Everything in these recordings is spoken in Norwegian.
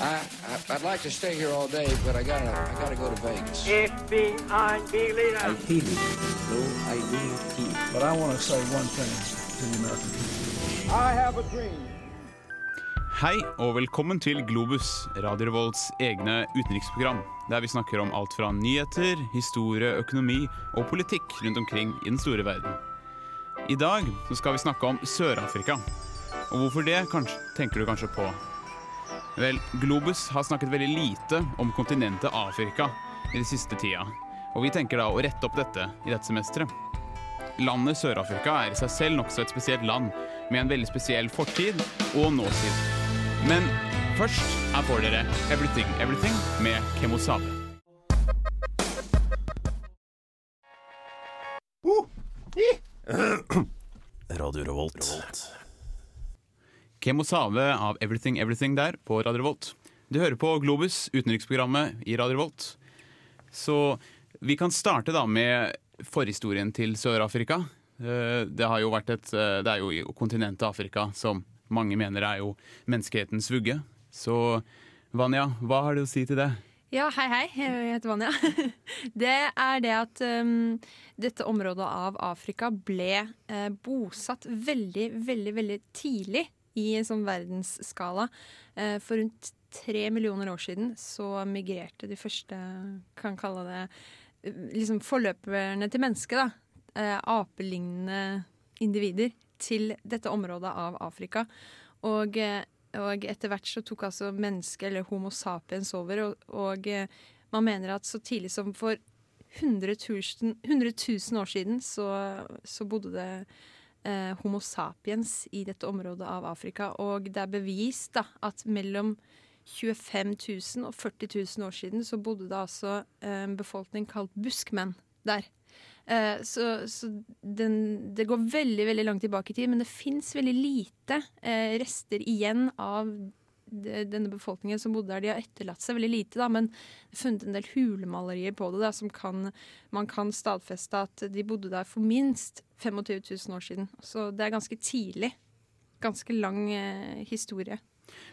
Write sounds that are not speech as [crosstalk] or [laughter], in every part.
I, I, I'd like to stay here all day, but I gotta, I gotta go to Vegas. FBI leader. I need ID But I want to say one thing to the American people. I have a dream. Hei og velkommen til Globus, Radio Revolts egne utenriksprogram. Der vi snakker om alt fra nyheter, historie, økonomi og politikk rundt omkring i den store verden. I dag så skal vi snakke om Sør-Afrika. Og hvorfor det, kanskje, tenker du kanskje på. Vel, Globus har snakket veldig lite om kontinentet Afrika i den siste tida. Og vi tenker da å rette opp dette i dette semesteret. Landet Sør-Afrika er i seg selv nokså et spesielt land, med en veldig spesiell fortid og nåtid. Men først her får dere Everything Everything med Kemosabe. [coughs] Radio Revolt. Kemosabe av Everything Everything der på Radio Revolt. Du hører på Globus, utenriksprogrammet i Radio Revolt. Så vi kan starte da med forhistorien til Sør-Afrika. Eh, Det har jo vært et eh, Det er jo kontinentet Afrika som mange mener er jo menneskehetens vugge. Så Vanja, hva har du å si til det? Ja, hei hei, jeg heter Vanja. [laughs] Det er det at um, dette området av Afrika ble uh, bosatt veldig, veldig, veldig tidlig i en sånn verdensskala. Eh, for rundt tre millioner år siden så migrerte de første, kan kalle det, liksom forløperne til mennesket, da. Eh, apelignende individer til dette området av Afrika. Og eh, og etter hvert så tok altså mennesket, eller Homo sapiens, over. Og, og man mener at så tidlig som for 100 000, 100 000 år siden så, så bodde det eh, Homo sapiens i dette området av Afrika. Og det er bevist da, at mellom 25 000 og 40 000 år siden så bodde det altså eh, en befolkning kalt buskmenn der. Eh, så så den, det går veldig veldig langt tilbake i tid, men det fins veldig lite eh, rester igjen av denne befolkningen som bodde der. De har etterlatt seg veldig lite, da, men funnet en del hulemalerier på det da, som kan, man kan stadfeste at de bodde der for minst 25 000 år siden. Så det er ganske tidlig. Ganske lang eh, historie.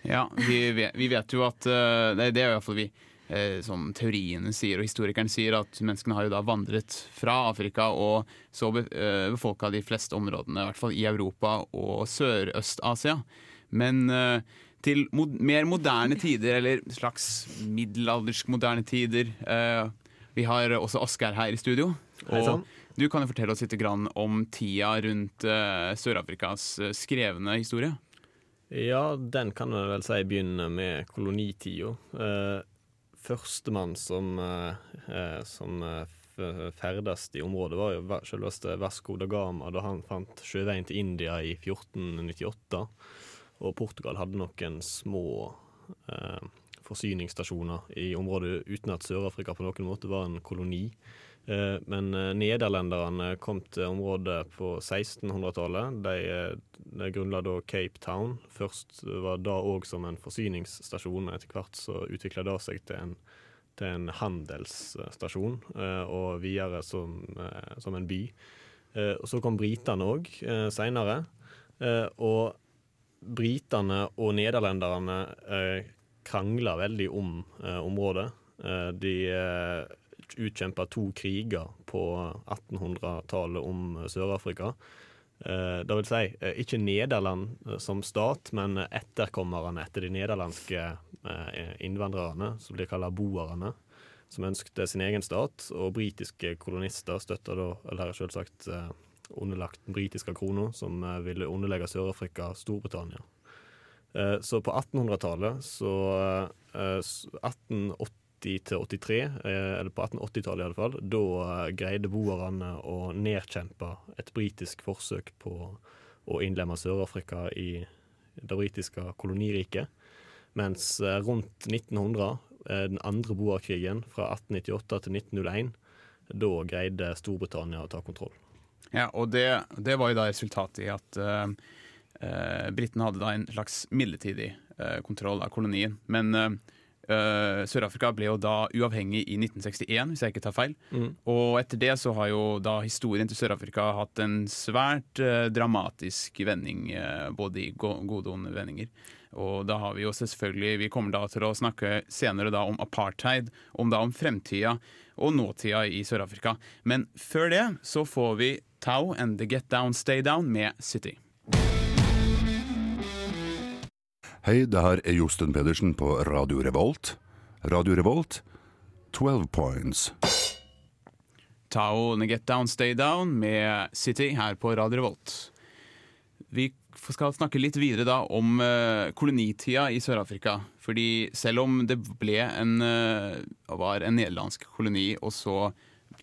Ja, vi vet, vi vet jo at uh, Det det er i hvert fall vi eh, som teoriene sier, og historikerne sier, at menneskene har jo da vandret fra Afrika og så be, eh, befolka de fleste områdene, i hvert fall i Europa og Sørøst-Asia. Men eh, til mod mer moderne tider, eller slags middelaldersk moderne tider eh, Vi har også Oskar her i studio. Hei sånn Og du kan jo fortelle oss litt om tida rundt eh, Sør-Afrikas eh, skrevne historie. Ja, den kan en vel si begynner med kolonitida. Eh, Førstemann som, som ferdes i området, var jo selveste Vasco da Gama da han fant sjøveien til India i 1498. Og Portugal hadde noen små eh, forsyningsstasjoner i området uten at Sør-Afrika på noen måte var en koloni. Eh, Men eh, nederlenderne kom til området på 1600-tallet. De, eh, de grunnla da Cape Town. Først var det òg som en forsyningsstasjon. Etter hvert så utvikla det seg til en, til en handelsstasjon, og videre som, som en by. Og så kom britene òg seinere. Og britene og nederlenderne krangla veldig om området. De utkjempa to kriger på 1800-tallet om eh, Sør-Afrika. Eh, det vil si, eh, ikke Nederland som stat, men etterkommerne etter de nederlandske innvandrerne, som blir kalt boerne, som ønsket sin egen stat. Og britiske kolonister støtta da, eller selvsagt underlagt den britiske krona, som ville underlegge Sør-Afrika Storbritannia. Så på 1800-tallet, så eh, 1880 til 83, eh, eller på 1880-tallet i alle fall, da eh, greide boerne å nedkjempe et britisk forsøk på å innlemme Sør-Afrika i det britiske koloniriket. Mens eh, rundt 1900, eh, den andre boerkrigen fra 1898 til 1901, da greide Storbritannia å ta kontroll. Ja, og det, det var jo da resultatet i at uh, britene hadde da en slags midlertidig uh, kontroll av kolonien. Men eh, Eh, Sør-Afrika ble jo da uavhengig i 1961, hvis jeg ikke tar feil. Og etter det så har jo da historien til Sør-Afrika hatt en svært uh, dramatisk vending, Uh, både i go gode og onde vendinger. Og da har vi jo selvfølgelig Vi kommer da til å snakke senere da om apartheid, om da om fremtida og nåtida i Sør-Afrika. Men før det så får vi Tau and The Get Down Stay Down med City. Hei, det her er Josten Pedersen på Radio Revolt. Radio Revolt, 12 points. Tao Get Down Stay Down med City her på Radio Revolt. Vi skal snakke litt videre da om eh, kolonitida i Sør-Afrika. Fordi selv om det ble en, eh, var en nederlandsk koloni og så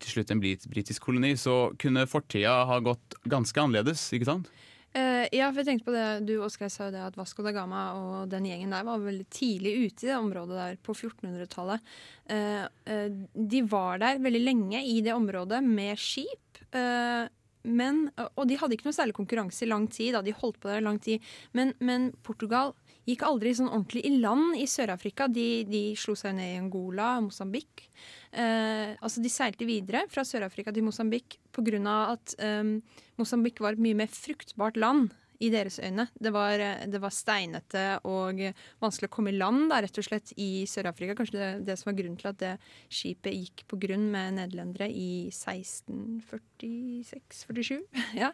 til slutt en brit- britisk koloni, så kunne fortida ha gått ganske annerledes, ikke sant? Eh, ja, for jeg tenkte på det du Oskar sa jo det at Vasco da Gama og den gjengen der var veldig tidlig ute i det området der på 1400-tallet. Uh, uh, de var der veldig lenge i det området med skip. eh, men, og de hadde ikke noe særlig konkurranse i lang tid. Da. De holdt på der i lang tid. Men, men Portugal gikk aldri sånn ordentlig i land i Sør-Afrika. De, de slo seg ned i Angola, Mosambik. Eh, altså de seilte videre fra Sør-Afrika til Mosambik pga. at eh, Mosambik var et mye mer fruktbart land i deres øyne. Det var, det var steinete og vanskelig å komme i land da, rett og slett i Sør-Afrika. Kanskje det, det som var grunnen til at det skipet gikk på grunn med nederlendere i 1646-47. [laughs] ja.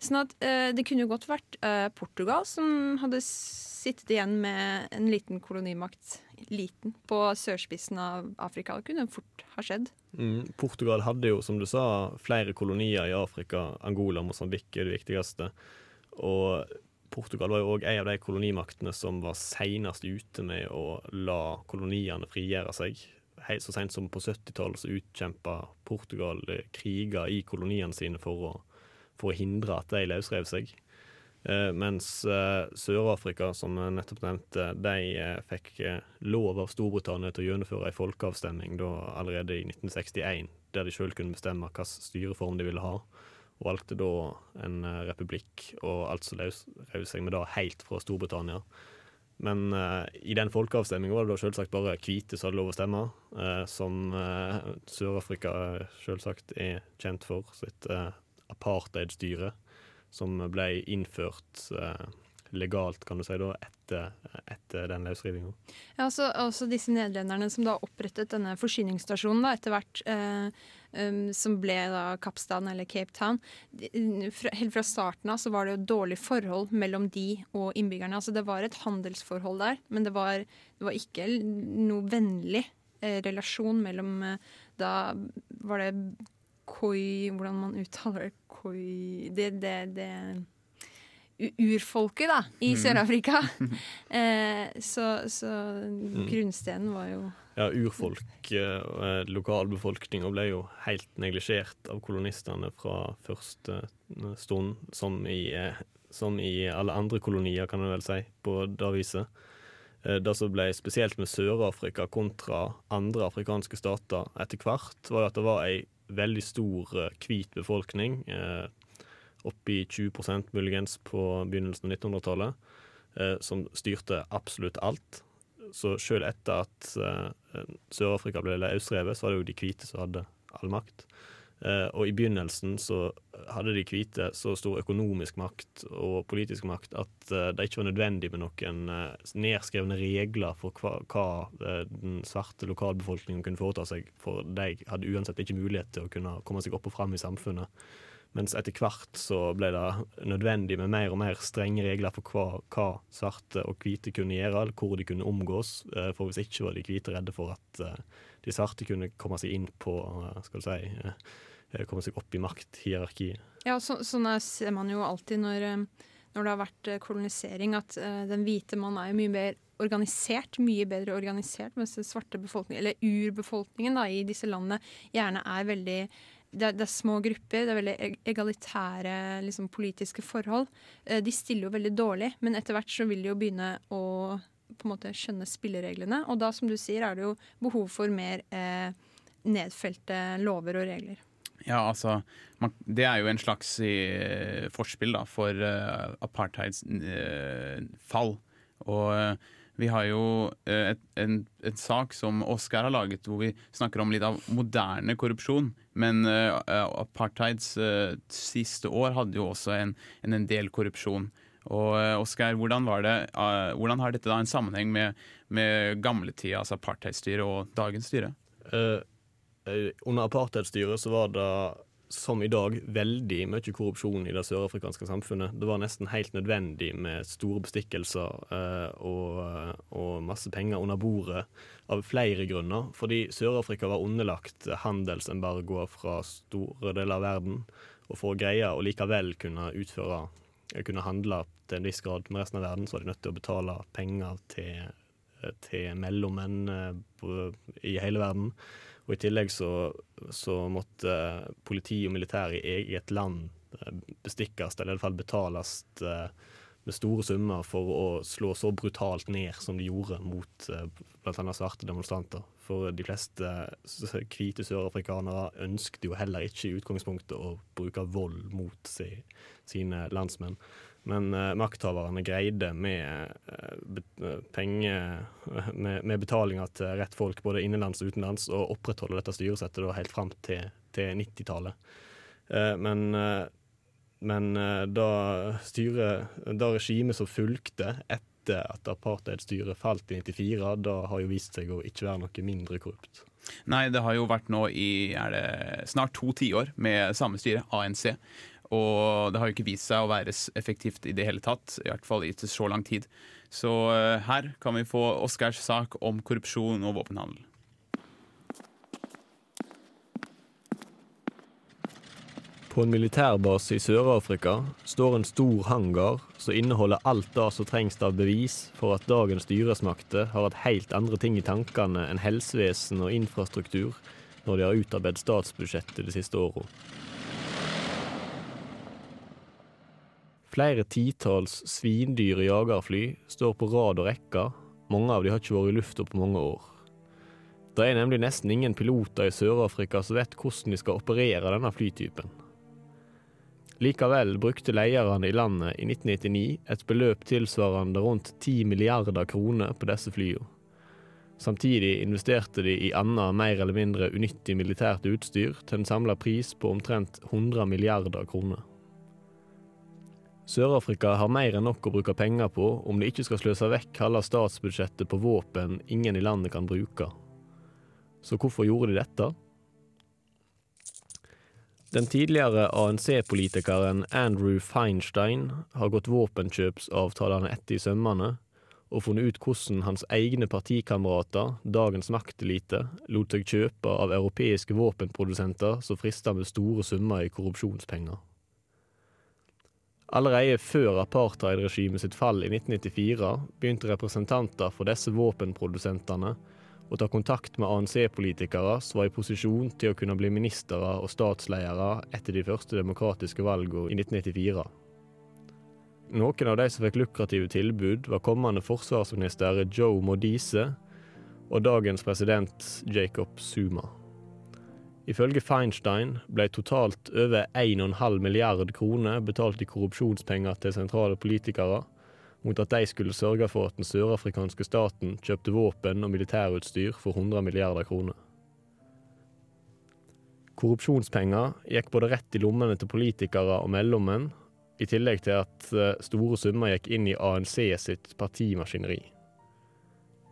Sånn at eh, det kunne jo godt vært eh, Portugal som hadde sittet igjen med en liten kolonimakt, liten, på sørspissen av Afrika. Det kunne fort ha skjedd. Mm, Portugal hadde jo, som du sa, flere kolonier i Afrika. Angola og Mosambik er det viktigste. Og Portugal var jo òg en av de kolonimaktene som var senest ute med å la koloniene frigjøre seg. Helt så seint som på 70-tallet så utkjempa Portugal eh, kriger i koloniene sine for å, for å hindre at de løsrev seg. Eh, mens eh, Sør-Afrika, som jeg nettopp nevnte, de eh, fikk eh, lov av Storbritannia til å gjennomføre en folkeavstemning da, allerede i 1961, der de sjøl kunne bestemme hvilken styreform de ville ha. Valgte da en eh, republikk, og altså rev seg med det helt fra Storbritannia. Men uh, i den folkeavstemninga var det da selvsagt bare hvite som hadde lov å stemme, uh, som uh, Sør-Afrika selvsagt er kjent for sitt apartheidstyre som ble innført legalt, kan du si, da, etter, etter den løsrivinga. Ja, altså, altså disse nederlenderne som da opprettet denne forsyningsstasjonen da, etter hvert, eh, um, som ble da Kapstaden eller Cape Town. De, fra, helt fra starten av så var det jo dårlig forhold mellom de og innbyggerne. Altså det var et handelsforhold der, men det var, det var ikke noe vennlig eh, relasjon mellom eh, Da var det koi Hvordan man uttaler det? Koi Det, det, det urfolket, da, i Sør-Afrika. [laughs] eh, så så grunnstenen var jo Ja, urfolk, eh, lokalbefolkninga, ble jo helt neglisjert av kolonistene fra første eh, stund, som i, eh, som i alle andre kolonier, kan en vel si, på det viset. Eh, Det som ble spesielt med Sør-Afrika kontra andre afrikanske stater etter hvert, var jo at det var ei veldig stor eh, hvit befolkning, eh, oppi 20% muligens på begynnelsen av 1900-tallet, eh, som styrte absolutt alt. Så selv etter at eh, Sør-Afrika ble løsrevet, så var det jo de hvite som hadde all makt. Eh, og i begynnelsen så hadde de hvite så stor økonomisk makt og politisk makt at det ikke var nødvendig med noen nedskrevne regler for hva, hva den svarte lokalbefolkningen kunne foreta seg, for de hadde uansett ikke mulighet til å kunne komme seg opp og fram i samfunnet. Mens etter hvert så ble det nødvendig med mer og mer strenge regler for hva, hva svarte og hvite kunne gjøre, eller hvor de kunne omgås. Eh, For hvis ikke var de hvite redde for at eh, de svarte kunne komme seg inn på, eh, skal si, komme seg opp i makthierarkiet. Ja, så, sånn er- ser man jo alltid når, når det har vært kolonisering, at den hvite mann er mye mer organisert, mye bedre organisert, mens den svarte befolkningen, eller urbefolkningen da, i disse landene, gjerne er veldig det det er små grupper, det er veldig egalitære liksom, politiske forhold. Eh, De stiller jo veldig dårlig, men etter hvert så vil de jo begynne å på en måte skjønne spillereglene. Og da, som du sier, er det jo behov for mer eh, nedfelte lover og regler. Ja, altså man, Det er jo en slags eh, forspill da, for eh, apartheids eh, fall. Og eh, vi har jo eh, et, en, et sak som Oskar har laget, hvor vi snakker om litt av moderne korrupsjon. Men uh, apartheids uh, siste år hadde jo også en, en, del korrupsjon. Og uh, Oskar, hvordan, hvordan har dette da en sammenheng med, med gamletida, altså apartheidstyret og dagens styre? Under apartheidstyret så var det som i dag, veldig mye korrupsjon i det sørafrikanske samfunnet. Det var nesten helt nødvendig med store bestikkelser eh, og, og, masse penger under bordet av flere grunner. Fordi Sør-Afrika var underlagt handelsembargoer fra store deler av verden. Og for å greie å likevel kunne utføre kunne handle til en viss grad med resten av verden, så var de nødt til å betale penger til, til mellommenn eh, i hele verden. Og I tillegg så, så måtte politi og militær i eget land eh, bestikkes, eller i alle fall betales eh, med store summer for å slå så brutalt ned som de gjorde mot eh, bl.a. svarte demonstranter. For de fleste hvite sørafrikanere ønsket jo heller ikke i utgangspunktet å bruke vold mot sine landsmenn. Men uh, makthaverne greide med, uh, penger, [laughs] med, med betalinger til rett folk både innenlands og utenlands å opprettholde dette styresettet da, helt fram til, til 90-tallet. Uh, men, men da, styret, da regimet som fulgte etter at apartheidstyret falt i 94, da har jo vist seg å ikke være noe mindre korrupt. Nei, det har jo vært nå i det snart to tiår med samme styre, ANC. Og det har jo ikke vist seg å være effektivt i det hele tatt, i hvert fall i så lang tid. Så uh, her kan vi få Oscars sak om korrupsjon og våpenhandel. På en militærbase i Sør-Afrika står en stor hangar som inneholder alt det som trengs av bevis for at dagens styresmakter har hatt helt andre ting i tankene enn helsevesen og infrastruktur når de har utarbeidet statsbudsjettet de siste åra. Flere titalls svindyre jagerfly står på rad og rekke, mange av de har ikke vært i lufta på mange år. Det er nemlig nesten ingen piloter i Sør-Afrika som vet hvordan de skal operere denne flytypen. Likevel brukte lederne i landet i 1999 et beløp tilsvarende rundt 10 milliarder kroner på disse flyene. Samtidig investerte de i annet mer eller mindre unyttig militært utstyr til en samla pris på omtrent 100 milliarder kroner. Sør-Afrika har mer enn nok å bruke penger på om de ikke skal sløse vekk halve statsbudsjettet på våpen ingen i landet kan bruke. Så hvorfor gjorde de dette? Den tidligere ANC-politikeren Andrew Feinstein har gått våpenkjøpsavtalene etter i sømmene og funnet ut hvordan hans egne partikamerater, dagens maktelite, lot seg kjøpe av europeiske våpenprodusenter som frister med store summer i korrupsjonspenger. Allerede før apartheidregimet sitt fall i 1994 begynte representanter for disse våpenprodusentene å ta kontakt med ANC-politikere som var i posisjon til å kunne bli ministre og statsledere etter de første demokratiske valgene i 1994. Noen av de som fikk lukrative tilbud, var kommende forsvarsminister Joe Modise og dagens president Jacob Zuma. Ifølge Feinstein ble totalt over 1,5 milliard kroner betalt i korrupsjonspenger til sentrale politikere, mot at de skulle sørge for at den sørafrikanske staten kjøpte våpen og militærutstyr for 100 milliarder kroner. Korrupsjonspenger gikk både rett i lommene til politikere og mellommenn, i tillegg til at eh, store summer gikk inn i ANC sitt partimaskineri.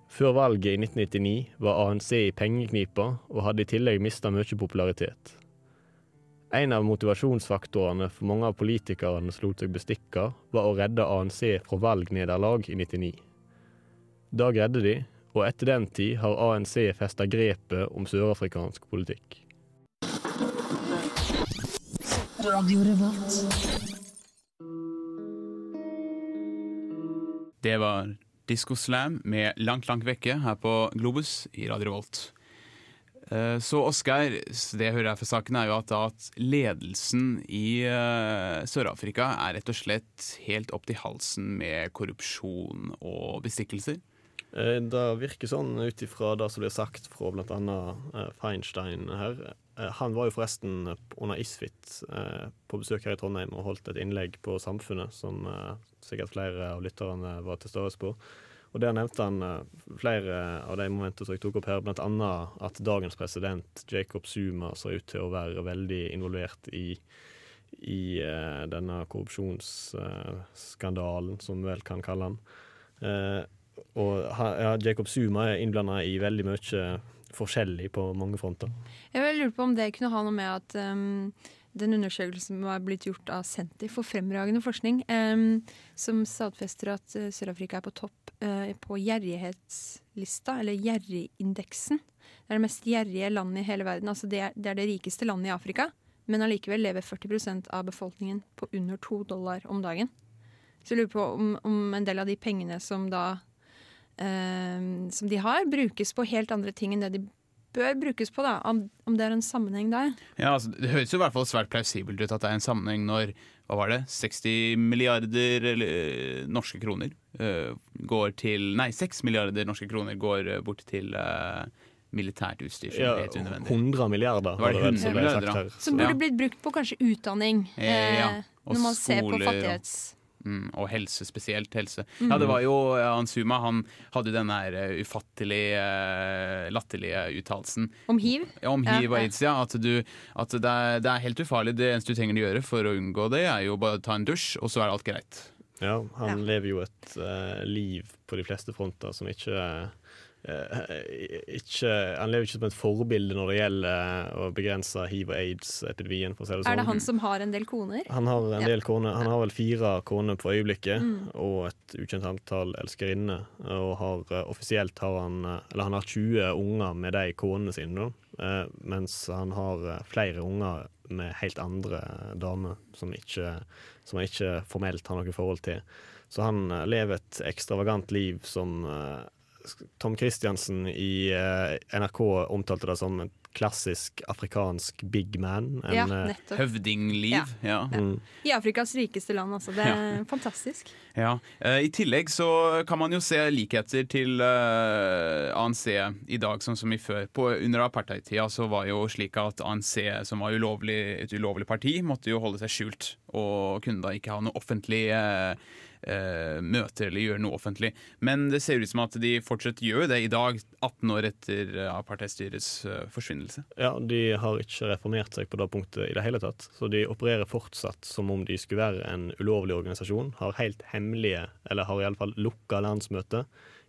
Før valget i 1999 var ANC i pengeknipa og hadde i tillegg mista mye popularitet. En av motivasjonsfaktorene for mange av politikerne som lot seg bestikke, var å redde ANC fra valgnederlag i 99. Da greide de, og etter den tid har ANC festa grepet om sørafrikansk politikk. Det var Disko Slam med Langt, langt vekke her på Globus i Radio Revolt. Eh, så Oskar, det jeg hører her fra saken, er jo at, at ledelsen i uh, Sør-Afrika er rett og slett helt opp til halsen med korrupsjon og bestikkelser? Eh, det virker sånn ut ifra det som blir sagt fra bl.a. Feinstein her. eh, han var jo forresten under Isfit eh, på besøk her i Trondheim og holdt et innlegg på Samfunnet som eh, sikkert flere av lytterne var til stede på. Og Der nevnte han eh, flere av de momentene som jeg tok opp her, bl.a. at dagens president Jacob Zuma ser ut til å være veldig involvert i, i uh, denne korrupsjonsskandalen, som vi vel kan kalle den. Uh, og ja, Jacob Zuma er innblanda i veldig mye forskjellig på mange fronter. Jeg vil lure på om det kunne ha noe med at um, den undersøkelsen som har blitt gjort av Senter for fremragende forskning, som stadfester at uh, Sør-Afrika er på topp uh, på gjerrighetslista, eller gjerrigindeksen. Det er det mest gjerrige landet i hele verden. Altså det, er, det rikeste landet i Afrika, men allikevel lever 40% av befolkningen på under to dollar om dagen. Så jeg lurer på om, om en del av de pengene som da som de har, brukes på helt andre ting enn det de bør brukes på, da, om, om det er en sammenheng der. Ja, altså, Det høres jo i hvert fall svært plausibelt ut at det er en sammenheng når hva var det, 60 milliarder eller, norske kroner uh, går til Nei, 6 milliarder norske kroner går uh, bort til uh, militært utstyr som Ja, er helt unødvendig. 100 milliarder, Var det var det vel som 100 milliarder, da? Som burde blitt brukt på kanskje utdanning, Eh, ja. eh, når man ser på skoler, og- fattighets... Mm, og helse, spesielt helse. Mm. Ja, det var jo Ansuma. han Suma, han hadde den der ufattelige, ufattelig eh, latterlige uttalelsen Om hiv? Ja, om Ja, hiv og aids, ja. At, du, at det, er, det er helt ufarlig. Det eneste du trenger å gjøre for å unngå det, er jo bare å ta en dusj, og så er alt greit. Ja, han lever jo et uh, liv på de fleste fronter som ikke eh, ikke, Han lever ikke som et forbilde når det gjelder eh, å begrense hiv- og aids-epidemien. for si det sånn. Er det han som har en del koner? Han har en Ja. del koner. Han har vel fire koner på øyeblikket, Mm. og et ukjent antall elskerinner. Og har, eh, offisielt har han eh, Eller han har 20 unger med de konene sine, da. Eh, mens han har eh, flere unger med helt andre damer som, ikke, som han ikke formelt har noe forhold til. Så han eh, lever et ekstravagant liv som eh, Tom Christiansen i eh, NRK omtalte det som en klassisk afrikansk big man. En, Ja, eh, nettopp. Høvdingliv. Ja. mm. I Afrikas rikeste land, altså. Det er fantastisk. Ja. Eh, I tillegg så kan man jo se likheter til uh, ANC i dag, sånn som i før. På, under apartheidtida så var jo slik at ANC, som var ulovlig, et ulovlig parti, måtte jo holde seg skjult. Og kunne da ikke ha noe offentlig eh, eh, møter eller gjør noe offentlig. Men det ser ut som at de fortsatt gjør det i dag, 18 år etter eh, apartheidstyrets eh, forsvinnelse. Ja, de har ikke reformert seg på det punktet i det hele tatt. Så de opererer fortsatt som om de skulle være en ulovlig organisasjon. Har helt hemmelige, eller har iallfall lukka landsmøte.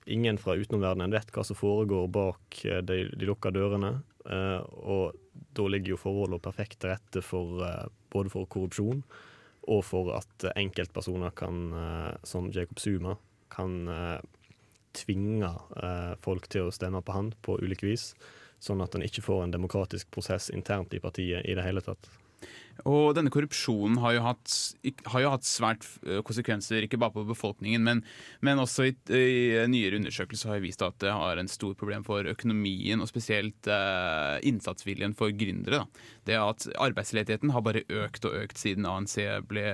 Ingen fra utenomverdenen vet hva som foregår bak eh, de, de lukka dørene. Eh, og da ligger jo forholdene perfekt til rette for eh, både for korrupsjon og for at enkeltpersoner kan, eh, som Jacob Zuma, kan eh, tvinge eh, folk til å stemme på han på ulike vis sånn at en ikke får en demokratisk prosess internt i partiet i det hele tatt. Og denne korrupsjonen har jo hatt, har jo hatt svært konsekvenser, ikke bare på befolkningen, men, men også i, i nyere undersøkelser har vist at det har en stor problem for økonomien, og spesielt eh, innsatsviljen for gründere. Da. Det at arbeidsledigheten har bare økt og økt siden ANC ble,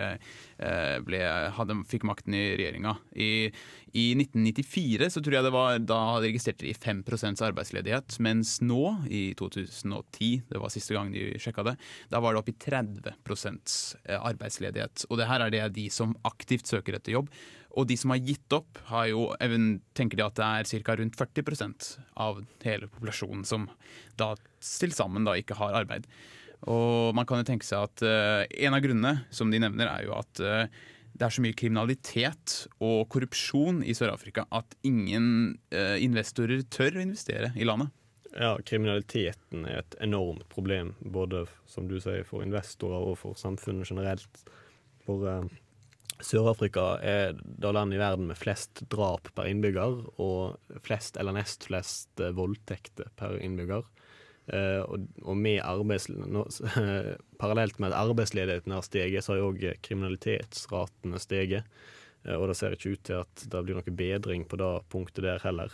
ble, hadde, fikk makten i regjeringa. I, I 1994 så tror jeg det var, da registrerte de 5% arbeidsledighet, mens nå, i 2010, det var siste gang de sjekka det, da var det oppe i 30 arbeidsledighet. Og det her er det de som aktivt søker etter jobb. Og de som har gitt opp, har jo, tenker de at det er ca. rundt 40% av hele populasjonen som da til sammen da ikke har arbeid. Og man kan jo tenke seg at uh, en av grunnene som de nevner, er jo at uh, det er så mye kriminalitet og korrupsjon i Sør-Afrika at ingen uh, investorer tør å investere i landet. Ja, kriminaliteten er et enormt problem, både som du sier, for investorer og for samfunnet generelt. For eh, Sør-Afrika er det landet i verden med flest drap per innbygger, og flest eller nest flest eh, voldtekter per innbygger. Eh, og, og med nå, [laughs] parallelt med at arbeidsledigheten har steget, så har òg kriminalitetsratene steget. Eh, og det ser ikke ut til at det blir noe bedring på det punktet der heller.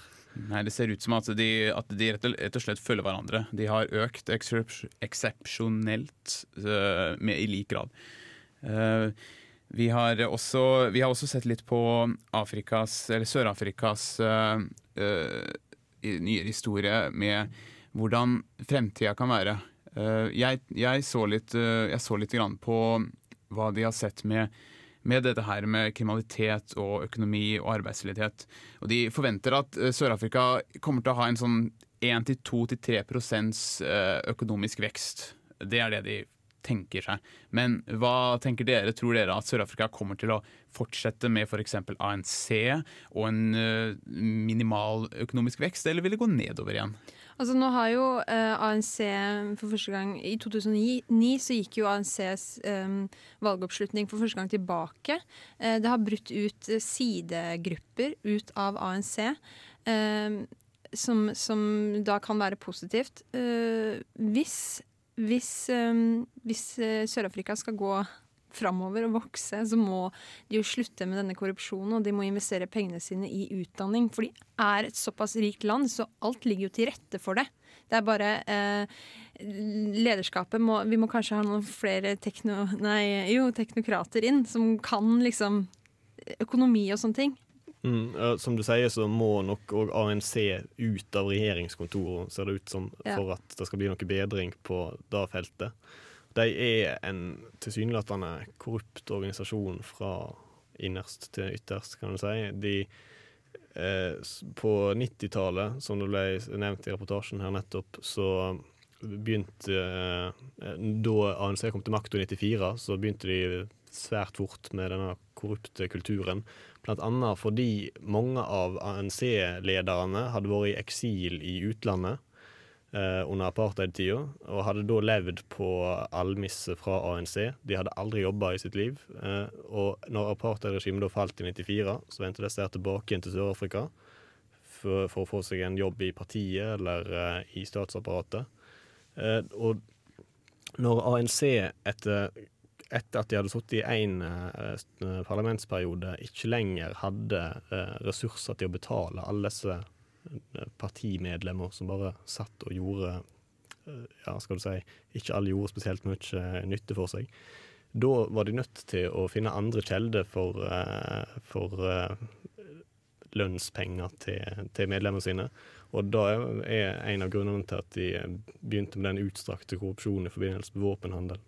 Nei, Det ser ut som at de, at de rett, og, slett følger hverandre. De har økt eksepsjonelt øh, med i lik grad. Eh, vi, har også, vi har også sett litt på Sør-Afrikas uh, uh, nyere historie med hvordan fremtida kan være. Eh, jeg, jeg, så litt, eh, jeg så litt på hva de har sett med, med dette her med kriminalitet og økonomi og arbeidsledighet. Og de forventer at eh, Sør-Afrika kommer til å ha en sånn 1-2-3 eh, økonomisk vekst. Det er det de tenker seg. Men hva tenker dere? Tror dere at Sør-Afrika kommer til å fortsette med f.eks. ANC og en uh, minimal økonomisk vekst, eller vil det gå nedover igjen? Altså nå har jo eh, ANC for første gang I 2009 så gikk jo ANCs eh, valgoppslutning for første gang tilbake. Eh, det har brutt ut sidegrupper ut av ANC. Som, som, da kan være positivt. hvis hvis, hvis Sør-Afrika skal gå framover og vokse, så må de jo slutte med denne korrupsjonen, og de må investere pengene sine i utdanning. For de er et såpass rikt land, så alt ligger jo til rette for det. Det er bare eh, Lederskapet må Vi må kanskje ha noen flere tekno, nei, jo, teknokrater inn, som kan liksom økonomi og sånne ting. Mm, som du sier, så må nok òg ANC ut av regjeringskontoret, ser det ut som, ja. for at det skal bli noe bedring på det feltet. De er en tilsynelatende korrupt organisasjon fra innerst til ytterst, kan du si. De, eh, på 90-tallet, som det ble nevnt i reportasjen her nettopp, så begynte eh, Da ANC kom til makta i 94, så begynte de svært fort med denne korrupte kulturen. Blant annet fordi mange av ANC-lederne hadde vært i eksil i utlandet eh, under apartheid-tida, og hadde da levd på almisse fra ANC. De hadde aldri jobba i sitt liv. Eh, og når apartheid-regimet da falt i 94, så vendte disse tilbake igjen til Sør-Afrika for, for, å få seg en jobb i partiet eller eh, i statsapparatet. Eh, og når ANC etter etter at de hadde sittet i én eh, parlamentsperiode, ikke lenger hadde eh, ressurser til å betale alle disse partimedlemmer som bare satt og gjorde ja, skal du si, ikke alle gjorde spesielt mye nytte for seg. Da var de nødt til å finne andre kilder for, for lønnspenger til, til medlemmene sine. Og da er en av grunnene til at de begynte med den utstrakte korrupsjonen i forbindelse med våpenhandel.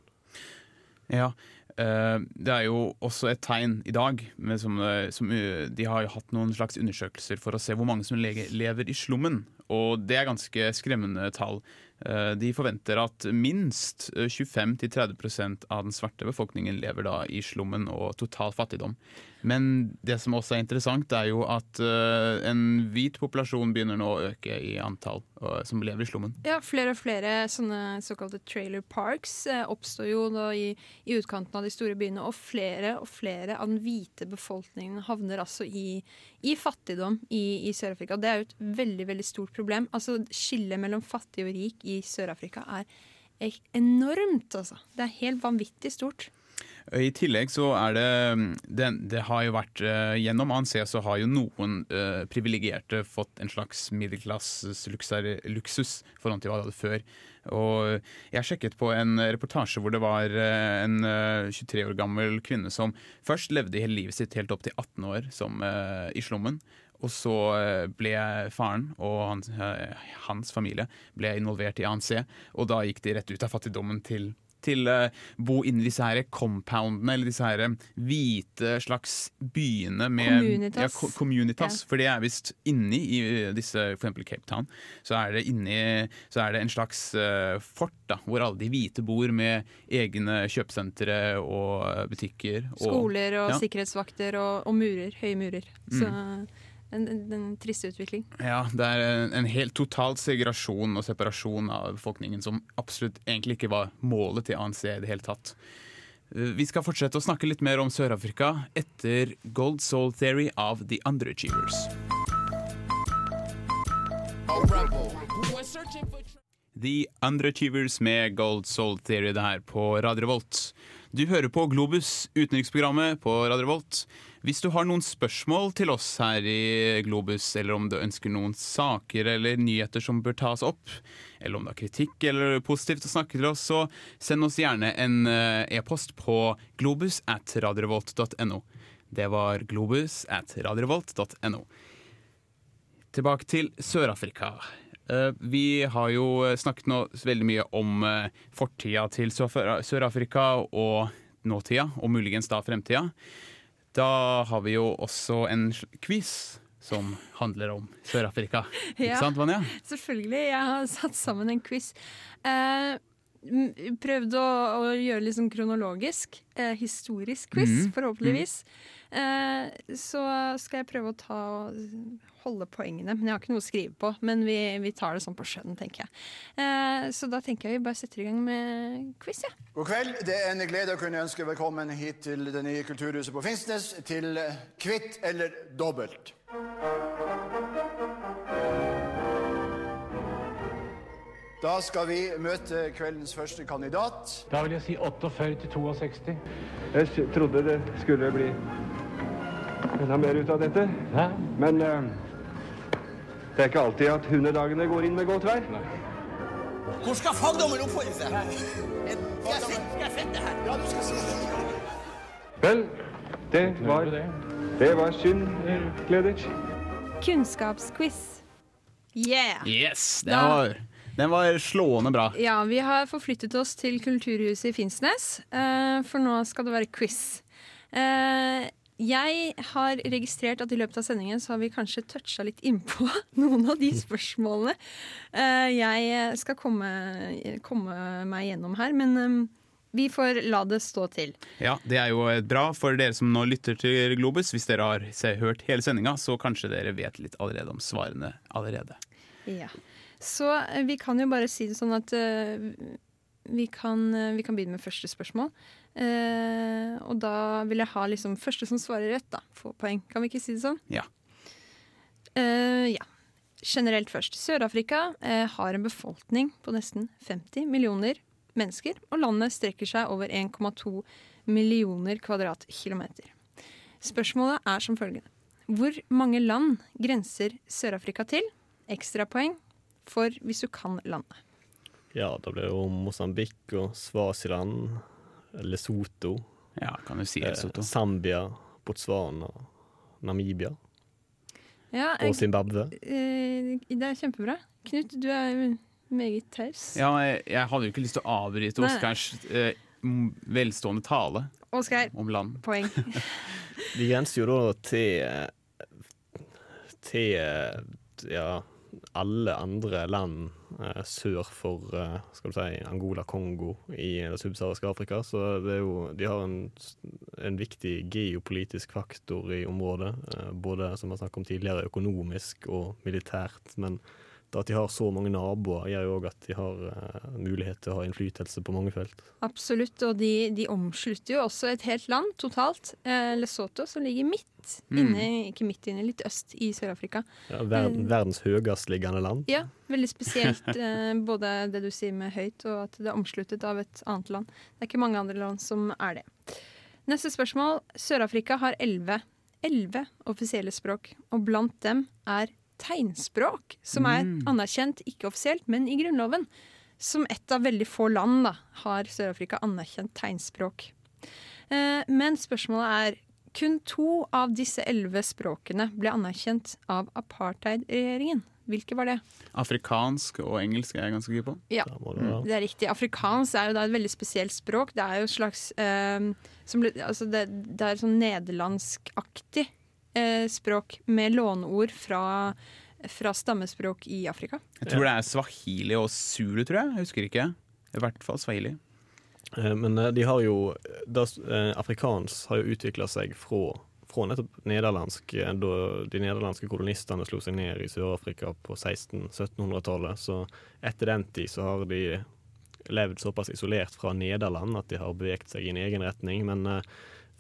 Ja, det er jo også et tegn i dag som, eh, som, uh, De har jo hatt noen slags undersøkelser for å se hvor mange som lever i slummen. Og det er ganske skremmende tall. Uh, de forventer at minst 25-30% av den svarte befolkningen lever da i slummen og total fattigdom. Men det som også er interessant, er jo at uh, en hvit populasjon begynner nå å øke i antall som lever i slummen. Ja, flere og flere sånne såkalte trailer parks oppstår jo da i, i, utkanten av de store byene. Og flere og flere av den hvite befolkningen havner altså i, i fattigdom i, i Sør-Afrika. Det er jo et veldig, veldig stort problem. Altså Skillet mellom fattig og rik i Sør-Afrika er enormt, altså. Det er helt vanvittig stort. I tillegg så er det Det, det har jo vært uh, Gjennom ANC så har jo noen uh, privilegerte fått en slags middelklasses luksus forhold til hva de hadde før. Og jeg sjekket på en reportasje hvor det var en 23 år gammel kvinne som først levde hele livet sitt helt opp til 18 år som, i slummen. Og så ble faren og hans, hans, familie ble involvert i ANC, og da gikk de rett ut av fattigdommen til til å uh, bo inni disse her compoundene, eller disse her hvite slags byene med Communitas. Ja, communitas ja. For det er visst inni i eh, disse, for eksempel Cape Town, så er det inni så er det en slags uh, fort da, hvor alle de hvite bor med egne kjøpesentre og butikker. Og, Skoler og ja. sikkerhetsvakter og, og, murer. Høye murer. Mm. En, en, en trist utvikling. Ja, det er en, en helt total segregasjon og separasjon av befolkningen som absolutt egentlig ikke var målet til ANC i det hele tatt. Eh, vi skal fortsette å snakke litt mer om Sør-Afrika etter Gold Soul Theory av The Underachievers. The Underachievers med Gold Soul Theory det her på Radio Revolt. Du hører på Globus, utenriksprogrammet på Radio Revolt. Hvis du har noen spørsmål til oss her i Globus, eller om du ønsker noen saker eller nyheter som bør tas opp, eller om du har kritikk eller positivt å snakke til oss, så send oss gjerne en eh, e-post på globus at radiorevolt.no. Det var globus at radiorevolt.no. Tilbake til Sør-Afrika. Eh, Vi har jo snakket nå veldig mye om eh, fortida til Sør- Sør-Afrika og nåtida, og muligens da fremtida. Da har vi jo også en quiz som handler om Sør-Afrika. [laughs] Ikke Ja. sant, Vanja? Selvfølgelig. Jeg har satt sammen en quiz. Eh, prøvd å, å gjøre litt sånn kronologisk. Eh, historisk quiz, Mhm. forhåpentligvis. Eh, så skal jeg prøve å ta og holde poengene. Men jeg har ikke noe å skrive på. Men vi, vi tar det sånn på skjønn, tenker jeg. Eh, så da tenker jeg vi bare setter i gang med quiz, jeg. God kveld. Det er en glede å kunne ønske velkommen hit til det nye kulturhuset på Finnsnes til eh, Kvitt eller dobbelt. Da skal vi møte kveldens første kandidat. Da vil jeg si 48 til 62. Jeg trodde det skulle bli enda mer ut av dette. Hæ? Men uh, det er ikke alltid at hundedagene går inn med godt vær. Hvor skal fagdommen oppholde seg? Skal jeg sitte her? Ja, du skal sitte. Vel, det var, det var synd, Gleditsch. Kunnskapsquiz. Yeah! Yes! Den var, den var slående bra. Ja, vi har forflyttet oss til Kulturhuset i Finnsnes, eh, for nå skal det være quiz. Jeg har registrert at i løpet av sendingen så har vi kanskje toucha litt innpå [laughs] noen av de spørsmålene eh, jeg skal komme, komme meg gjennom her, men eh, vi får la det stå til. Ja, Det er jo eh, bra for dere som nå lytter til Globus. Hvis dere har hørt hele sendinga, så kanskje dere vet litt allerede om svarene allerede. Ja. Så vi kan jo bare si det sånn at vi, kan, eh, vi kan begynne med første spørsmål. Eh, og da vil jeg ha liksom første som svarer rett, da, få poeng. Kan vi ikke si det sånn? Ja. Eh, ja. Generelt først. Sør-Afrika eh, har en befolkning på nesten 50 millioner mennesker, og landet strekker seg over 1,2 millioner kvadratkilometer. Spørsmålet er som følgende. Hvor mange land grenser Sør-Afrika til? Ekstrapoeng for hvis du kan landet. Ja, da blir det jo Mosambik og Svasiland, Lesotho, Ja, kan du si eh, Lesotho. Zambia, Botswana, Namibia Ja, og Zimbabwe. eh, det er kjempebra. Knut, du er meget taus. Ja, jeg, jeg hadde jo ikke lyst til å avbryte. Oskars eh, velstående tale Oskar, om land. poeng. [laughs] Vi grenser jo da til til ja, alle andre land eh, sør for eh, skal du si, Angola, Kongo i det subsahariske Afrika. Så det er jo, de har en, en viktig geopolitisk faktor i området. Eh, både som vi har snakket om tidligere, økonomisk og militært. Men at de har så mange naboer, gjør jo òg at de har uh, mulighet til å ha innflytelse på mange felt. Absolutt, og de, de omslutter jo også et helt land totalt. Uh, Lesotho, som ligger midt inne, ikke midt inne, litt øst i Sør-Afrika. Ja, verden, Mm. verdens høyestliggende land. Ja, veldig spesielt Uh, [laughs] både det du sier med høyt, og at det er omsluttet av et annet land. Det er ikke mange andre land som er det. Neste spørsmål. Sør-Afrika har elleve elleve offisielle språk, og blant dem er tegnspråk, som er anerkjent ikke offisielt, men i Grunnloven. Som ett av veldig få land da, har Sør-Afrika anerkjent tegnspråk. Eh, men spørsmålet er kun to av disse elleve språkene ble anerkjent av apartheid-regjeringen. Hvilke var det? Afrikansk og engelsk er jeg ganske gøy på. Ja, det er riktig. Afrikansk er jo da et veldig spesielt språk. Det er jo slags eh, som, ble- altså det, det er sånn nederlandskaktig eh, språk med låneord fra, fra stammespråk i Afrika. Jeg tror det er swahili og zulu, tror jeg. Jeg husker ikke. I hvert fall swahili. Eh, Men eh, de har jo das, eh, Afrikansk har jo utvikla seg fra, fra nettopp nederlandsk eh, da de nederlandske kolonistene slo seg ned i Sør-Afrika på 1600-1700-tallet. Så etter den tid så har de levd såpass isolert fra Nederland at de har beveget seg i en egen retning. Men eh,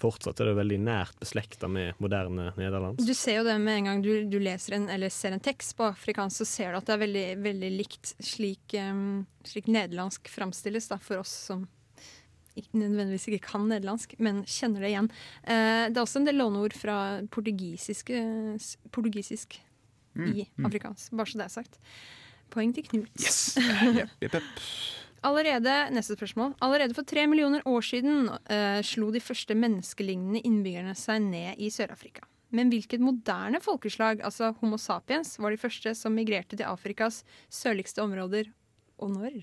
fortsatt er det veldig nært beslekta med moderne nederlandsk. Du ser jo det med en gang du, du leser en, eller ser en tekst på afrikansk, så ser du at det er veldig, veldig likt slik, um, slik nederlandsk framstilles da, for oss som ikke, nødvendigvis ikke kan nederlandsk, men kjenner det igjen. Eh, det er også en del låneord fra portugisisk, portugisisk i afrikansk, bare så det er sagt. Poeng til Knut. Yes! [laughs] yep, yep, jepp. Allerede, neste spørsmål. Allerede for tre millioner år siden uh, slo de første menneskelignende innbyggerne seg ned i Sør-Afrika. Men hvilket moderne folkeslag, altså Homo sapiens, var de første som migrerte til Afrikas sørligste områder, og når?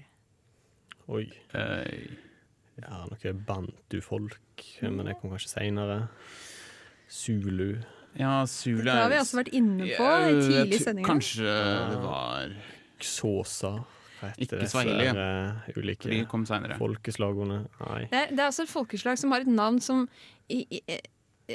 Oi. ja, noe bantu-folk, men det kom kanskje seinere. Zulu. Ja, Zulu Det har vi også vært inne på i tidlige sendinger. Kanskje det var Xhosa. Ikke Swahili, uh, ulike For de kom senere. folkeslagene. Nei. Det er, det er altså et folkeslag som har et navn som i, i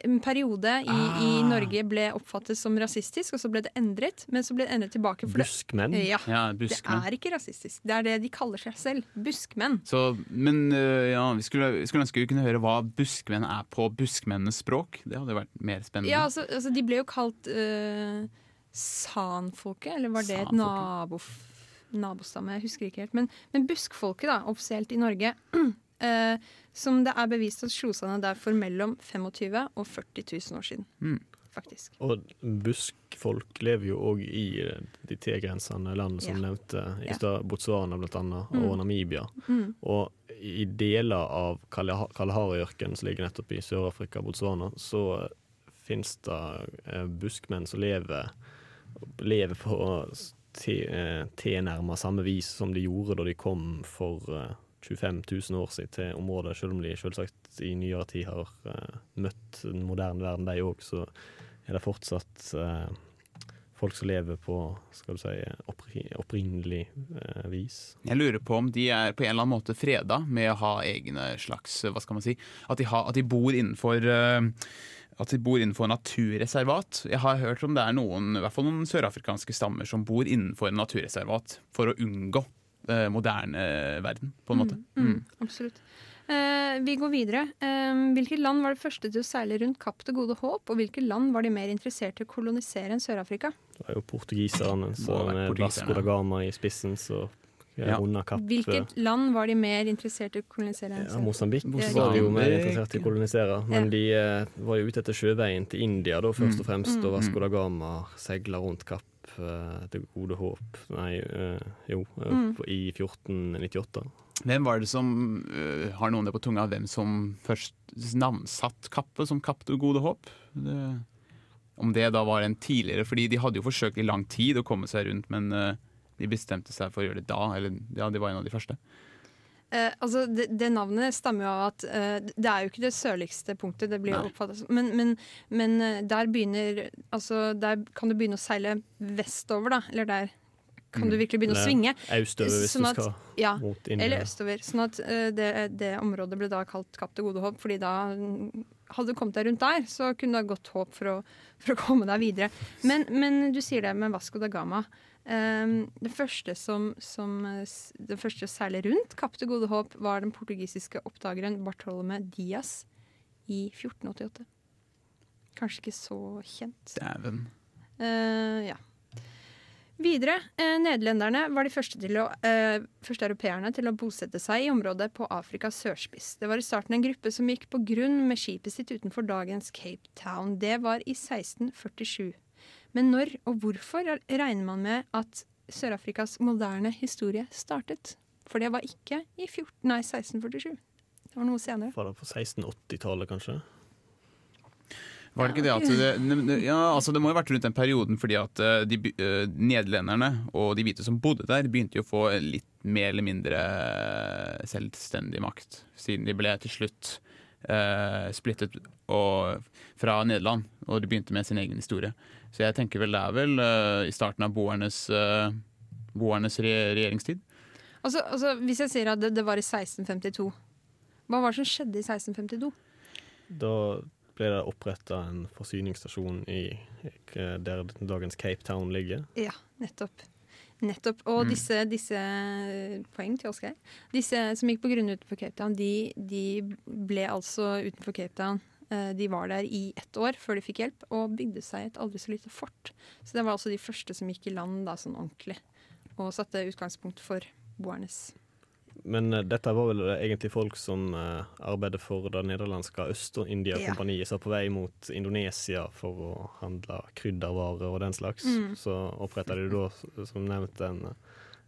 en periode i, i Ah. Norge ble oppfattet som rasistisk, og så ble det endret. Men så ble det endret tilbake. for det- ja, Ja, buskmenn. Det er ikke rasistisk. Det er det de kaller seg selv. Buskmenn. Så, men øh, ja, vi skulle, vi skulle ønske vi kunne høre hva buskmenn er på buskmennenes språk. Det hadde vært mer spennende. Ja, altså, altså De ble jo kalt uh, sanfolket, eller var det et nabo, nabostamme? Jeg husker ikke helt. Men, men buskfolket, da, offisielt i Norge, [clears throat] eh, som det er bevist at slo seg ned der for mellom 25 og 40 000 år siden. Mm. Faktisk. Og buskfolk lever jo òg i eh, de tilgrensende landene som Ja. nevnte i Ja. stad, Botswana blant annet, Mm. og Namibia. Mm. Og i deler av Kalahari- Kalahari-ørkenen som ligger nettopp i Sør-Afrika og Botswana, så fins det eh, buskmenn som lever, lever på tilnærma samme vis som de gjorde da de kom for eh, 25 000 år siden til området, selv om de selvsagt i nyere tid har eh, møtt den moderne verden, de òg, så er det fortsatt eh, folk som lever på skal du si, oppri opprinnelig eh, vis. Jeg lurer på om de er på en eller annen måte freda med å ha egne slags Hva skal man si? At de, har, at de bor innenfor at de bor innenfor naturreservat. Jeg har hørt om det er noen i hvert fall noen sørafrikanske stammer som bor innenfor naturreservat for å unngå eh, moderne verden, på en måte. Mm, mm, absolutt. Eh, vi går videre. Eh, hvilket land var det første til å seile rundt Kapp til Gode Håp, og hvilke land var de mer interessert i å kolonisere enn Sør-Afrika? Det var jo portugiserne, så med. Vasco da Gama i spissen, så Ja. Hvilket land var de mer interessert i å kolonisere Ja, Mosambik var de jo mer interessert i å kolonisere, men Ja. de eh, var jo ute etter sjøveien til India da, først og Mm. fremst, og Mm. Vasco da Gama seila rundt Kapp eh, til Gode Håp Nei, eh, jo, Mm. i 1498. Hvem var det som uh, Har noen det på tunga hvem som først navnsatt Kappet som Kapp til gode håp? Det, om det da var en tidligere Fordi de hadde jo forsøkt i lang tid å komme seg rundt, men øh, de bestemte seg for å gjøre det da. Eller ja, de var en av de første. Eh, altså det, det navnet stammer jo av at eh, det er jo ikke det sørligste punktet, det blir oppfattet som Men, men, men eh, der begynner Altså der kan du begynne å seile vestover, da. Eller der kan du Mm. virkelig begynne å svinge. østover hvis Sånn du skal ja, mot India. Eller østover. Sånn at eh, det, det området ble da kalt Kapp til gode håp, fordi da mm, hadde du kommet deg rundt der, så kunne du ha godt håp for å, for å komme deg videre. Men, men du sier det med Vasco da Gama. Um, det første som, som eh, Det første å seile rundt Kapp til gode håp, var den portugisiske oppdageren Bartolome Diaz i 1488. Kanskje ikke så kjent. Dæven. Uh, ja. Videre, eh, nederlenderne var de første, til å, eh, første europeerne til å bosette seg i området på Afrikas sørspiss. Det var i starten en gruppe som gikk på grunn med skipet sitt utenfor dagens Cape Town. Det var i 1647. Men når og hvorfor regner man med at Sør-Afrikas moderne historie startet? For det var ikke i 14, nei, 1647. Det var noe senere. Var det på 1680-tallet, kanskje? Var det ikke det at det, ja, altså det må jo ha vært rundt den perioden fordi at eh, de, eh, nederlenderne og de hvite som bodde der, begynte jo å få litt mer eller mindre eh, selvstendig makt. Siden de ble til slutt eh, splittet og, fra Nederland, og de begynte med sin egen historie. Så jeg tenker vel det er vel uh, i starten av boernes, uh, boernes re regjeringstid. Altså, altså, hvis jeg sier at det, det var i 1652, hva var det som skjedde i 1652? Da ble det oppretta en forsyningsstasjon i eh, der dagens Cape Town ligger. Ja, nettopp. Nettopp. Og Mm. disse, disse Poeng til Oskar. Disse som gikk på grunn utenfor Cape Town, de, de ble altså utenfor Cape Town. Eh, De var der i ett år før de fikk hjelp, og bygde seg et aldri så lite fort. Så det var altså de første som gikk i land da, sånn ordentlig, og satte utgangspunkt for boernes Men uh, dette var vel egentlig folk som uh, arbeidet for det nederlandske Øst-India-kompaniet, som var på vei mot Indonesia for å handle kryddervarer og den slags. Mm. Så oppretta de da, som nevnt, en,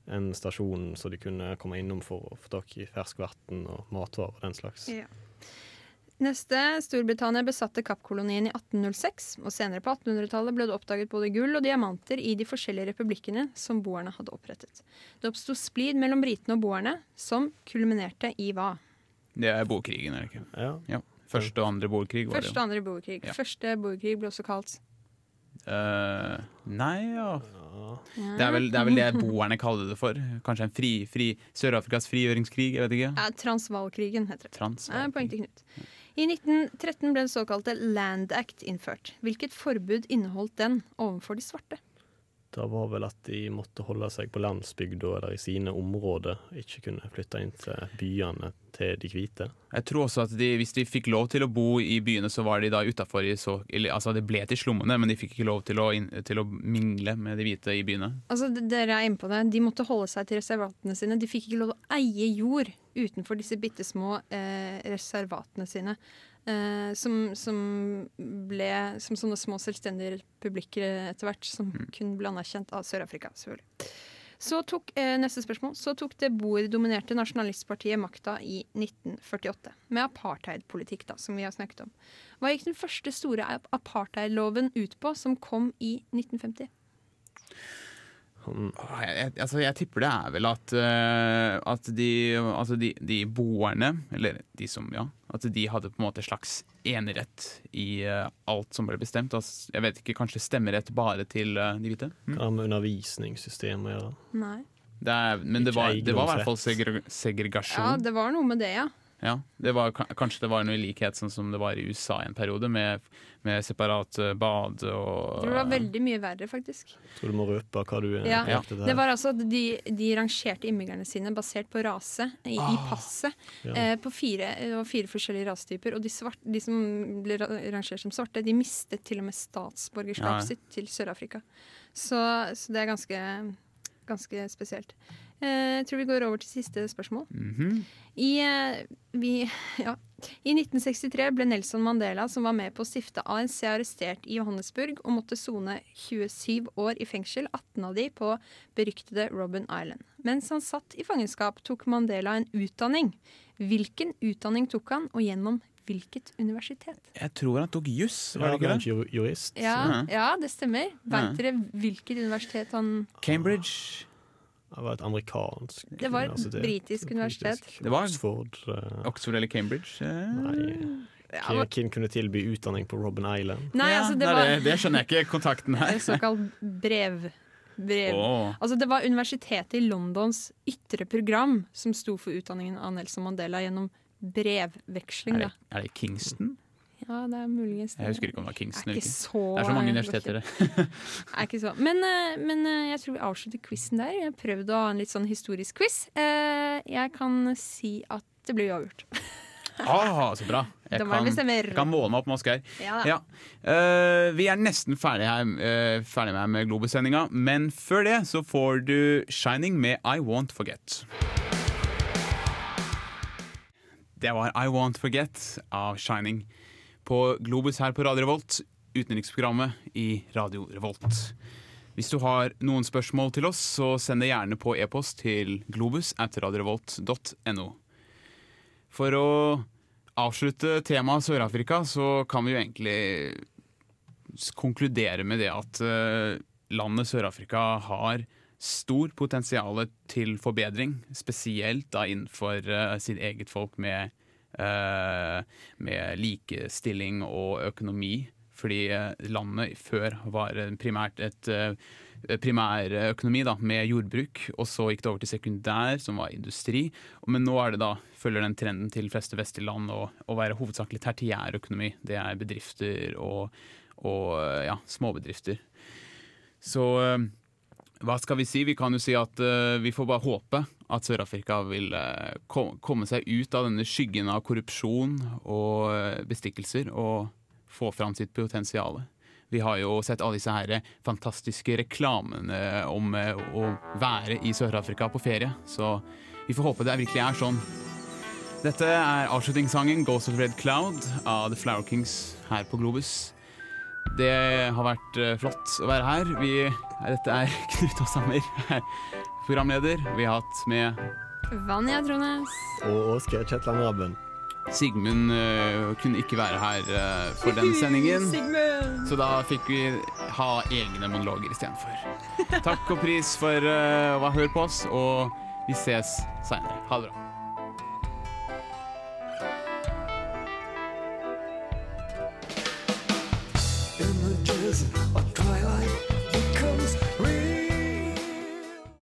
en stasjon så de kunne komme innom for å få tak i ferskvann og matvarer og den slags. Ja. Neste. Storbritannia besatte Kappkolonien i 1806, og senere på 1800-tallet ble det oppdaget både gull og diamanter i de forskjellige republikkene som boerne hadde opprettet. Det oppsto splid mellom britene og boerne, som kulminerte i hva? Det er boerkrigen, er det ikke? Ja. Første og andre boerkrig var Første det og andre boerkrig. Ja. Første boerkrig ble også kalt. Eh, nei, ja. Det er, vel, det er vel det boerne kaller det for. Kanskje en fri, fri Sør-Afrikas frigjøringskrig, jeg vet ikke. ja, Transvalkrigen heter det. Transvalkrigen. Ja, poeng til Knut. I 1913 ble den såkalte Land Act innført. Hvilket forbud inneholdt den overfor de svarte? Det var vel at de måtte holde seg på landsbygda eller i sine områder, ikke kunne flytte inn til byene til de hvite. Jeg tror også at de, hvis de fikk lov til å bo i byene, så var de da utafor i så eller, Altså, det ble til slummene, men de fikk ikke lov til å, inn, til å mingle med de hvite i byene. Altså, dere er inne på det. De måtte holde seg til reservatene sine. De fikk ikke lov til å eie jord utenfor disse bitte små eh, reservatene sine. Eh, som, som ble som sånne små selvstendige republikker etter hvert, som kun ble anerkjent av Sør-Afrika, selvfølgelig. Så tok, eh, neste spørsmål. Så tok det boerdominerte nasjonalistpartiet makta i 1948. Med apartheidpolitikk, da, som vi har snakket om. Hva gikk den første store ap- apartheidloven ut på, som kom i 1950? Åh, Jeg, jeg, altså, jeg tipper det er vel at, uh, at de, altså de, de boerne, eller de som, ja, at de hadde på en måte slags enerett i uh, alt som ble bestemt. Altså, jeg vet ikke, kanskje stemmerett bare til uh, de hvite? Mm. Hva med undervisningssystemet å gjøre? Nei. Det er, men det var, det var i hvert fall segre segregasjon. Ja, det var noe med det, ja. Ja, det var, kanskje det var noe i likhet sånn som det var i USA i en periode, med, med separat eh, bad og Det var veldig mye verre, faktisk. Tror du må røpe hva du ja. Ja, ute Det var altså at de, de rangerte innbyggerne sine basert på rase i, i passet. Ja. Eh, på fire, det var fire forskjellige rasetyper. Og de, svart, de som ble rangert som svarte, de mistet til og med statsborgerskapet Ja. sitt til Sør-Afrika. Så, så det er ganske, ganske spesielt. Eh, jeg tror vi går over til siste spørsmål. Mhm. I, eh, vi, [laughs] ja. I 1963 ble Nelson Mandela, som var med på å stifte ANC, arrestert i Johannesburg og måtte sone 27 år i fengsel, 18 av de på beryktede Robben Island. Mens han satt i fangenskap, tok Mandela en utdanning. Hvilken utdanning tok han, og gjennom hvilket universitet? Jeg tror han tok juss, var det ikke det? jurist. Ja, ja det stemmer. Veit dere hvilket universitet han Cambridge. Det var et amerikansk Det var et universitet. britisk universitet. Det var- Oxford. uh, Oxford eller Cambridge? Uh, Nei. Ja, kunne tilby utdanning på Robben Island? Nei, altså det var det, det skjønner jeg ikke, kontakten her. såkalt brev. brev. Oh. Altså Det var universitetet i Londons ytre program som sto for utdanningen av Nelson Mandela gjennom brevveksling. Er det, er det Kingston? Ja, det er muligens det. Jeg husker ikke om det var Kingston er eller ikke så Det er så mange universiteter, det. [laughs] Men, eh, men eh, jeg tror vi avslutter quizen der. Jeg har prøvd å ha en litt sånn historisk quiz. Eh, Jeg kan si at det blir uavgjort. [laughs] Ah, så bra. Jeg kan, jeg kan måle meg opp med Oskar. Ja. Ja. Uh, vi er nesten ferdig her, uh, ferdig med, med Globus-sendinga, men før det så får du 'Shining' med 'I Won't Forget'. Det var 'I Won't Forget' av 'Shining' på Globus her på Radio Revolt, utenriksprogrammet i Radio Revolt. Hvis du har noen spørsmål til oss, så send det gjerne på e-post til globus at radiorevolt.no. For å avslutte temaet Sør-Afrika, så kan vi jo egentlig konkludere med det at eh, landet Sør-Afrika har stor potensial til forbedring, spesielt da innenfor eh, sitt eget folk med, med likestilling og økonomi. Fordi eh, landet før var eh, primært et eh, primærøkonomi da, med jordbruk, og så gikk det over til sekundær, som var industri. Men nå er det da, følger den trenden til de fleste vestlige land å, å være hovedsakelig tertiærøkonomi. Det er bedrifter og, og ja, småbedrifter. Så eh, hva skal vi si? Vi kan jo si at uh, vi får bare håpe at Sør-Afrika vil eh, komme seg ut av denne skyggen av korrupsjon og eh, bestikkelser og få fram sitt potensial. Vi har jo sett alle disse her fantastiske reklamene om eh, å være i Sør-Afrika på ferie, så vi får håpe det virkelig er sånn. Dette er avslutningssangen 'Ghost of Red Cloud' av The Flower Kings her på Globus. Det har vært eh, flott å være her. Vi, dette er [laughs] Knut Åshammer, her, programleder. Vi har hatt med Vanja Trones. Og Åsgeir Kjetland Rabben. Sigmund uh, kunne ikke være her uh, for den sendingen. Sigmund! Så da fikk vi ha egne monologer istedenfor. Takk og pris for eh, å ha hørt på oss, og vi ses seinere. Ha det bra.